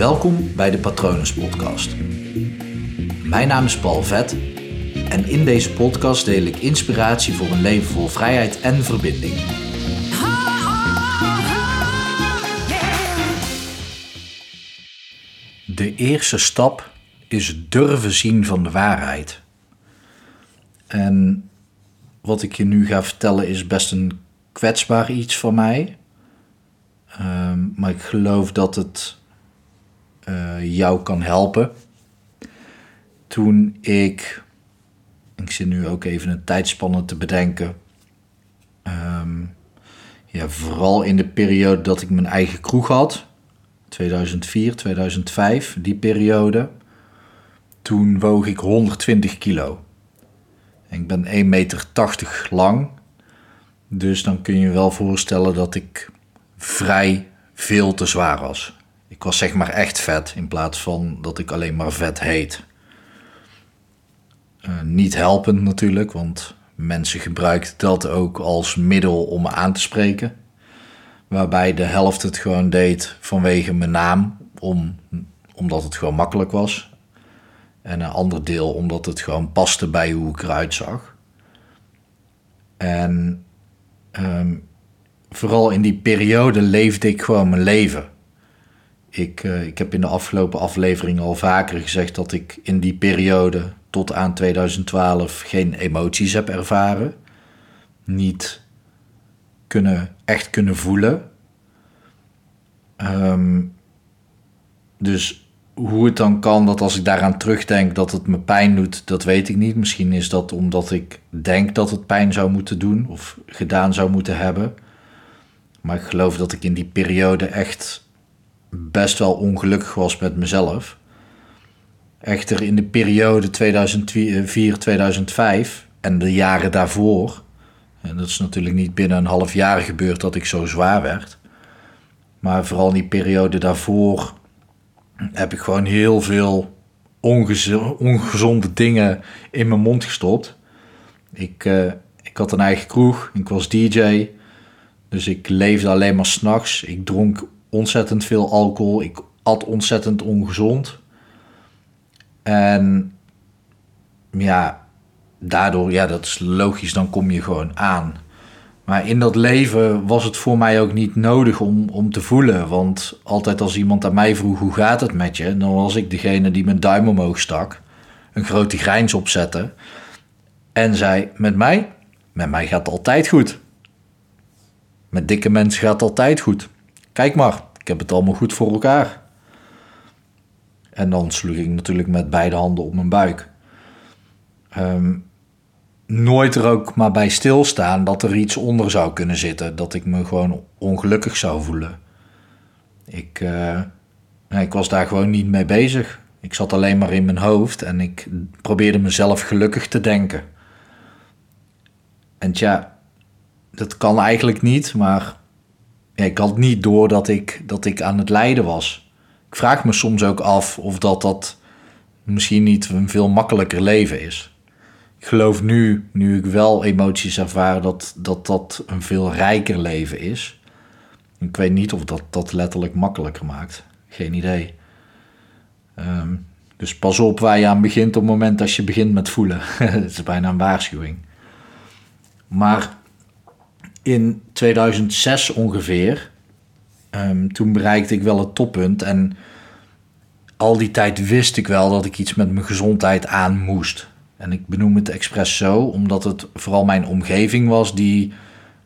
Welkom bij de Patronus Podcast. Mijn naam is Paul Vet en in deze podcast deel ik inspiratie voor een leven vol vrijheid en verbinding. De eerste stap is durven zien van de waarheid. En wat ik je nu ga vertellen is best een kwetsbaar iets van mij. Ehm, maar ik geloof dat het uh, jou kan helpen. Toen ik, ik zit nu ook even een tijdspanne te bedenken. Um, ja, vooral in de periode dat ik mijn eigen kroeg had, 2004, 2005, die periode. Toen woog ik 120 kilo. ik ben 1,80 meter lang. Dus dan kun je wel voorstellen dat ik vrij veel te zwaar was. Ik was zeg maar echt vet in plaats van dat ik alleen maar vet heet. Uh, niet helpend natuurlijk, want mensen gebruikten dat ook als middel om me aan te spreken. Waarbij de helft het gewoon deed vanwege mijn naam, om, omdat het gewoon makkelijk was. En een ander deel omdat het gewoon paste bij hoe ik eruit zag. En um, vooral in die periode leefde ik gewoon mijn leven. Ik, uh, ik heb in de afgelopen aflevering al vaker gezegd dat ik in die periode tot aan 2012 geen emoties heb ervaren. Niet kunnen, echt kunnen voelen. Um, dus hoe het dan kan dat als ik daaraan terugdenk dat het me pijn doet, dat weet ik niet. Misschien is dat omdat ik denk dat het pijn zou moeten doen of gedaan zou moeten hebben. Maar ik geloof dat ik in die periode echt best wel ongelukkig was met mezelf. Echter in de periode 2004-2005 en de jaren daarvoor, en dat is natuurlijk niet binnen een half jaar gebeurd dat ik zo zwaar werd, maar vooral in die periode daarvoor heb ik gewoon heel veel ongezonde dingen in mijn mond gestopt. Ik, uh, ik had een eigen kroeg, ik was DJ, dus ik leefde alleen maar s'nachts. Ik dronk ontzettend veel alcohol. Ik at ontzettend ongezond. En ja, daardoor, ja, dat is logisch, dan kom je gewoon aan. Maar in dat leven was het voor mij ook niet nodig om, om te voelen. Want altijd als iemand aan mij vroeg hoe gaat het met je, dan was ik degene die mijn duim omhoog stak, een grote grijns opzette en zei: Met mij? Met mij gaat het altijd goed. Met dikke mensen gaat het altijd goed. Kijk maar, ik heb het allemaal goed voor elkaar. En dan sloeg ik natuurlijk met beide handen op mijn buik. Ehm, nooit er ook maar bij stilstaan dat er iets onder zou kunnen zitten. Dat ik me gewoon ongelukkig zou voelen. Ik, uh, ik was daar gewoon niet mee bezig. Ik zat alleen maar in mijn hoofd en ik probeerde mezelf gelukkig te denken. En tja, dat kan eigenlijk niet, maar ik had niet door dat ik, dat ik aan het lijden was. Ik vraag me soms ook af of dat, dat misschien niet een veel makkelijker leven is. Ik geloof nu, nu ik wel emoties ervaar, dat dat, dat een veel rijker leven is. Ik weet niet of dat dat letterlijk makkelijker maakt. Geen idee. Ehm, dus pas op waar je aan begint op het moment dat je begint met voelen. Het is bijna een waarschuwing. Maar in 2006 ongeveer, um, toen bereikte ik wel het toppunt. En al die tijd wist ik wel dat ik iets met mijn gezondheid aan moest. En ik benoem het expres zo, omdat het vooral mijn omgeving was die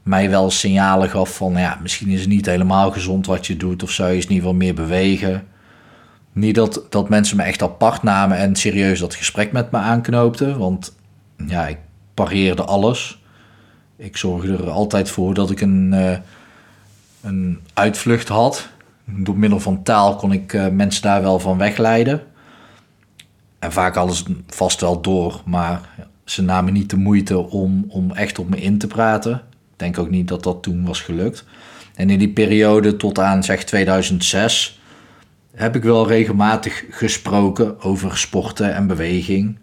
mij wel signalen gaf van, ja, misschien is het niet helemaal gezond wat je doet, of zou je eens niet wel meer bewegen. Niet dat, dat mensen me echt apart namen en serieus dat gesprek met me aanknoopten, want ja, ik pareerde alles. Ik zorgde er altijd voor dat ik een, uh, een uitvlucht had. Door middel van taal kon ik uh, mensen daar wel van wegleiden. En vaak alles vast wel door, maar ze namen niet de moeite om, om echt op me in te praten. Ik denk ook niet dat dat toen was gelukt. En in die periode tot aan zeg 2006 heb ik wel regelmatig gesproken over sporten en beweging.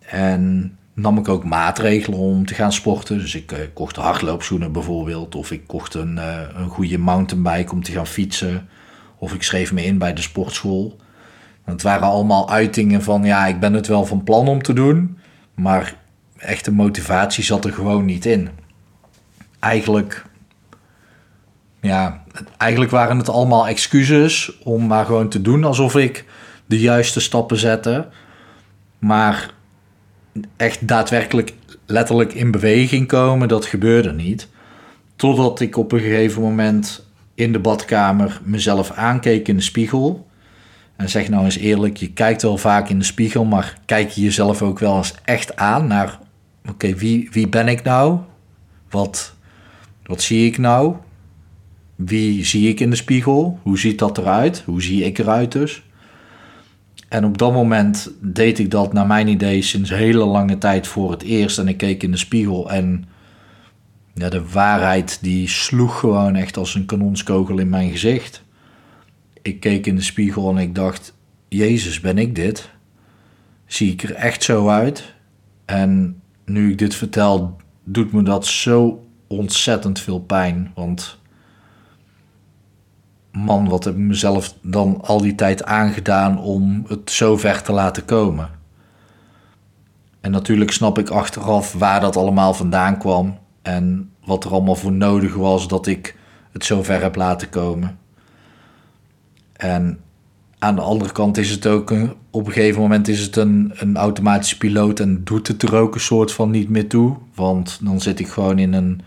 En nam ik ook maatregelen om te gaan sporten. Dus ik uh, kocht hardloopschoenen bijvoorbeeld. Of ik kocht een, uh, een goede mountainbike om te gaan fietsen. Of ik schreef me in bij de sportschool. Het waren allemaal uitingen van ja, ik ben het wel van plan om te doen. Maar echte motivatie zat er gewoon niet in. Eigenlijk, ja, eigenlijk waren het allemaal excuses om maar gewoon te doen alsof ik de juiste stappen zette. Maar echt daadwerkelijk letterlijk in beweging komen, dat gebeurde niet. Totdat ik op een gegeven moment in de badkamer mezelf aankeek in de spiegel. En zeg nou eens eerlijk, je kijkt wel vaak in de spiegel, maar kijk je jezelf ook wel eens echt aan naar, oké, wie, wie ben ik nou? Wat, wat zie ik nou? Wie zie ik in de spiegel? Hoe ziet dat eruit? Hoe zie ik eruit dus? En op dat moment deed ik dat naar mijn idee sinds hele lange tijd voor het eerst. En ik keek in de spiegel en ja, de waarheid die sloeg gewoon echt als een kanonskogel in mijn gezicht. Ik keek in de spiegel en ik dacht, Jezus, ben ik dit? Zie ik er echt zo uit? En nu ik dit vertel, doet me dat zo ontzettend veel pijn. Want man, wat heb ik mezelf dan al die tijd aangedaan om het zo ver te laten komen? En natuurlijk snap ik achteraf waar dat allemaal vandaan kwam en wat er allemaal voor nodig was dat ik het zo ver heb laten komen. En aan de andere kant is het ook, een, op een gegeven moment is het een, een automatische piloot en doet het er ook een soort van niet meer toe. Want dan zit ik gewoon in een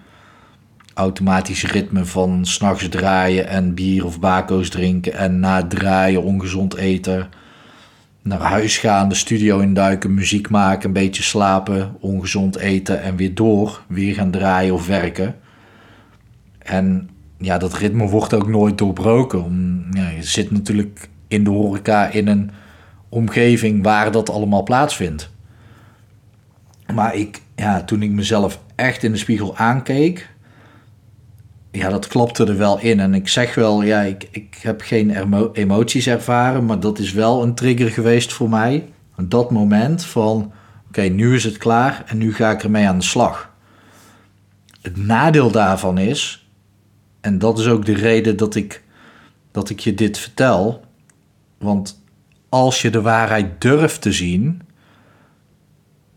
automatisch ritme van s'nachts draaien en bier of bako's drinken en na draaien ongezond eten. Naar huis gaan, de studio induiken, muziek maken, een beetje slapen, ongezond eten en weer door, weer gaan draaien of werken. En ja, dat ritme wordt ook nooit doorbroken. Ja, je zit natuurlijk in de horeca in een omgeving waar dat allemaal plaatsvindt. Maar ik, ja, toen ik mezelf echt in de spiegel aankeek, ja, dat klopte er wel in. En ik zeg wel, ja, ik, ik heb geen emoties ervaren, maar dat is wel een trigger geweest voor mij. Dat moment van, oké, nu is het klaar en nu ga ik ermee aan de slag. Het nadeel daarvan is, en dat is ook de reden dat ik, dat ik je dit vertel, want als je de waarheid durft te zien,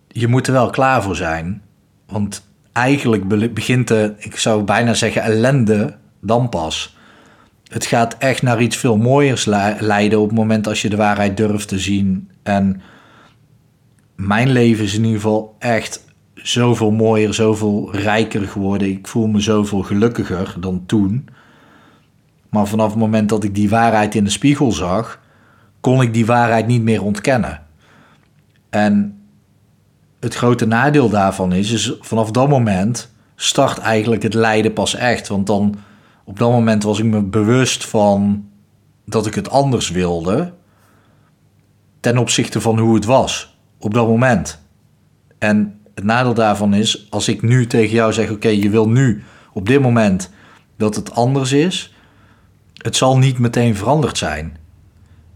je moet er wel klaar voor zijn. Want eigenlijk begint de, ik zou bijna zeggen, ellende dan pas. Het gaat echt naar iets veel mooiers leiden op het moment als je de waarheid durft te zien. En mijn leven is in ieder geval echt zoveel mooier, zoveel rijker geworden. Ik voel me zoveel gelukkiger dan toen. Maar vanaf het moment dat ik die waarheid in de spiegel zag, kon ik die waarheid niet meer ontkennen. En het grote nadeel daarvan is, is vanaf dat moment start eigenlijk het lijden pas echt. Want dan op dat moment was ik me bewust van dat ik het anders wilde ten opzichte van hoe het was op dat moment. En het nadeel daarvan is, als ik nu tegen jou zeg: Oké, je wil nu op dit moment dat het anders is, het zal niet meteen veranderd zijn.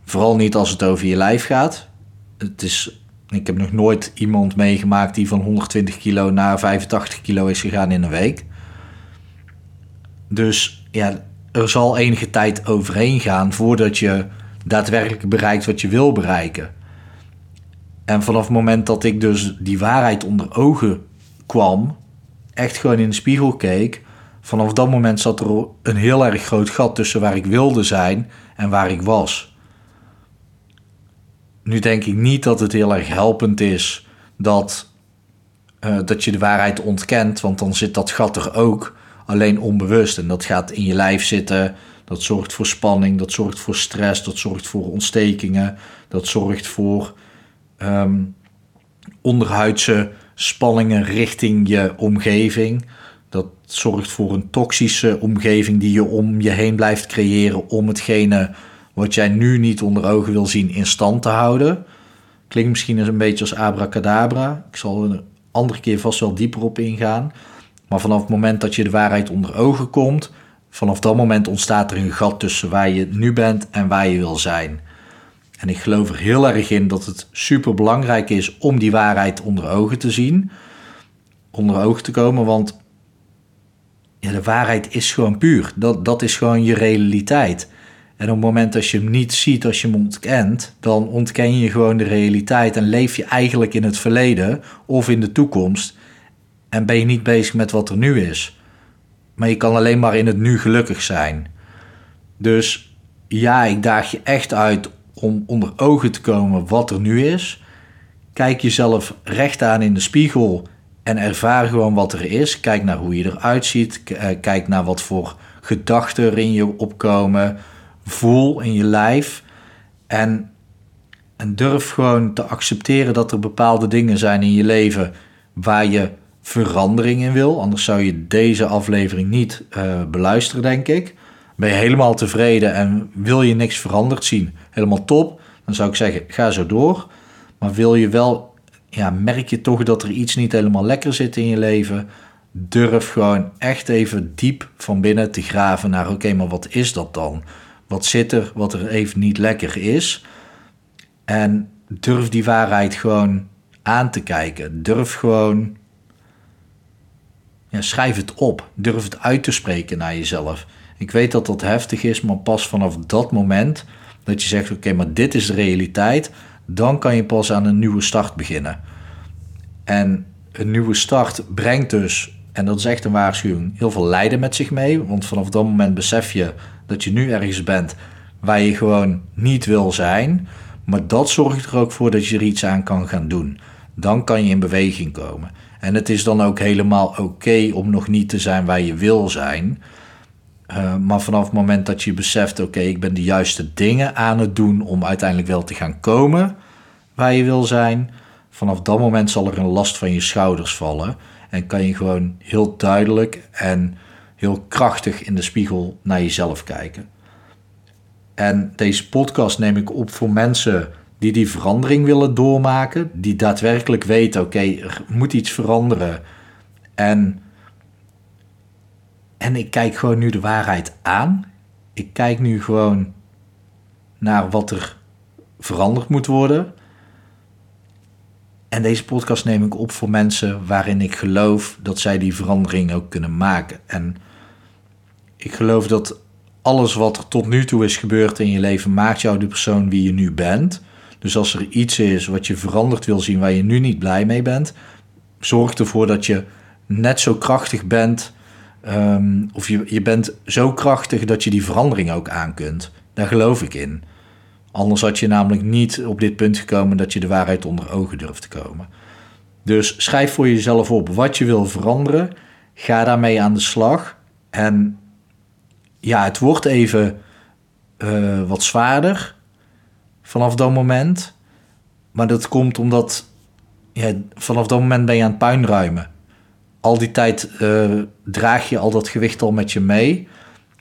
Vooral niet als het over je lijf gaat. Het is ik heb nog nooit iemand meegemaakt die van 120 kilo naar 85 kilo is gegaan in een week. Dus ja, er zal enige tijd overheen gaan voordat je daadwerkelijk bereikt wat je wil bereiken. En vanaf het moment dat ik dus die waarheid onder ogen kwam, echt gewoon in de spiegel keek, vanaf dat moment zat er een heel erg groot gat tussen waar ik wilde zijn en waar ik was. Nu denk ik niet dat het heel erg helpend is dat, uh, dat je de waarheid ontkent, want dan zit dat gat er ook alleen onbewust. En dat gaat in je lijf zitten. Dat zorgt voor spanning, dat zorgt voor stress, dat zorgt voor ontstekingen, dat zorgt voor um, onderhuidse spanningen richting je omgeving. Dat zorgt voor een toxische omgeving die je om je heen blijft creëren om hetgene wat jij nu niet onder ogen wil zien in stand te houden. Klinkt misschien eens een beetje als abracadabra. Ik zal er een andere keer vast wel dieper op ingaan. Maar vanaf het moment dat je de waarheid onder ogen komt, vanaf dat moment ontstaat er een gat tussen waar je nu bent en waar je wil zijn. En ik geloof er heel erg in dat het super belangrijk is om die waarheid onder ogen te zien, onder ogen te komen, want ja, de waarheid is gewoon puur. Dat, dat is gewoon je realiteit. En op het moment dat je hem niet ziet, als je hem ontkent, dan ontken je gewoon de realiteit en leef je eigenlijk in het verleden of in de toekomst. En ben je niet bezig met wat er nu is. Maar je kan alleen maar in het nu gelukkig zijn. Dus ja, ik daag je echt uit om onder ogen te komen wat er nu is. Kijk jezelf recht aan in de spiegel en ervaar gewoon wat er is. Kijk naar hoe je eruit ziet. Eh, kijk naar wat voor gedachten er in je opkomen. Voel in je lijf. En, en durf gewoon te accepteren dat er bepaalde dingen zijn in je leven waar je verandering in wil. Anders zou je deze aflevering niet uh, beluisteren, denk ik. Ben je helemaal tevreden en wil je niks veranderd zien, helemaal top. Dan zou ik zeggen, ga zo door. Maar wil je wel, ja, merk je toch dat er iets niet helemaal lekker zit in je leven? Durf gewoon echt even diep van binnen te graven naar, oké, maar wat is dat dan? Wat zit er wat er even niet lekker is? En durf die waarheid gewoon aan te kijken. Durf gewoon ja, schrijf het op. Durf het uit te spreken naar jezelf. Ik weet dat dat heftig is, maar pas vanaf dat moment dat je zegt: Oké, maar dit is de realiteit, dan kan je pas aan een nieuwe start beginnen. En een nieuwe start brengt dus, en dat is echt een waarschuwing, heel veel lijden met zich mee. Want vanaf dat moment besef je dat je nu ergens bent waar je gewoon niet wil zijn. Maar dat zorgt er ook voor dat je er iets aan kan gaan doen. Dan kan je in beweging komen. En het is dan ook helemaal oké om nog niet te zijn waar je wil zijn. Uh, maar vanaf het moment dat je beseft, oké, ik ben de juiste dingen aan het doen om uiteindelijk wel te gaan komen waar je wil zijn, vanaf dat moment zal er een last van je schouders vallen en kan je gewoon heel duidelijk en heel krachtig in de spiegel naar jezelf kijken. En deze podcast neem ik op voor mensen die die verandering willen doormaken, die daadwerkelijk weten, oké, er moet iets veranderen. En, en ik kijk gewoon nu de waarheid aan. Ik kijk nu gewoon naar wat er veranderd moet worden. En deze podcast neem ik op voor mensen waarin ik geloof dat zij die verandering ook kunnen maken. En ik geloof dat alles wat er tot nu toe is gebeurd in je leven maakt jou de persoon wie je nu bent. Dus als er iets is wat je veranderd wil zien waar je nu niet blij mee bent, zorg ervoor dat je net zo krachtig bent. Um, of je, je bent zo krachtig dat je die verandering ook aan kunt. Daar geloof ik in. Anders had je namelijk niet op dit punt gekomen dat je de waarheid onder ogen durft te komen. Dus schrijf voor jezelf op wat je wil veranderen. Ga daarmee aan de slag. En ja, het wordt even uh, wat zwaarder vanaf dat moment. Maar dat komt omdat ja, vanaf dat moment ben je aan het puinruimen. Al die tijd uh, draag je al dat gewicht al met je mee.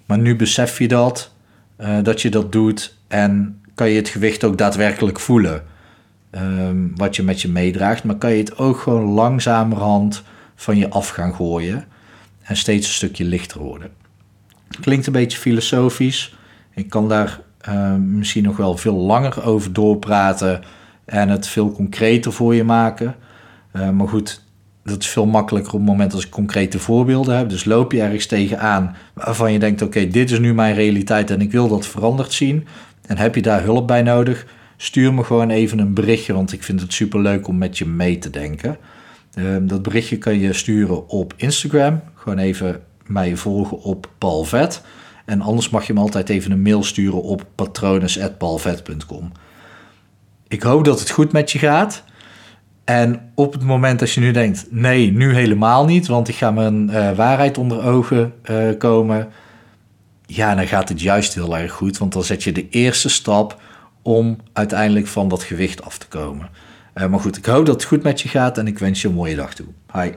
Maar nu besef je dat, uh, dat je dat doet en kan je het gewicht ook daadwerkelijk voelen. Um, wat je met je meedraagt. Maar kan je het ook gewoon langzamerhand van je af gaan gooien. En steeds een stukje lichter worden. Klinkt een beetje filosofisch. Ik kan daar uh, misschien nog wel veel langer over doorpraten en het veel concreter voor je maken. Uh, maar goed, dat is veel makkelijker op het moment als ik concrete voorbeelden heb. Dus loop je ergens tegenaan waarvan je denkt: oké, dit is nu mijn realiteit en ik wil dat veranderd zien. En heb je daar hulp bij nodig? Stuur me gewoon even een berichtje, want ik vind het super leuk om met je mee te denken. Uh, dat berichtje kan je sturen op Instagram. Gewoon even mij volgen op Paul Vet. En anders mag je me altijd even een mail sturen op patrones.palvet.com. Ik hoop dat het goed met je gaat. En op het moment dat je nu denkt, nee, nu helemaal niet, want ik ga mijn uh, waarheid onder ogen uh, komen. Ja, dan gaat het juist heel erg goed, want dan zet je de eerste stap om uiteindelijk van dat gewicht af te komen. Uh, maar goed, ik hoop dat het goed met je gaat en ik wens je een mooie dag toe. Hi.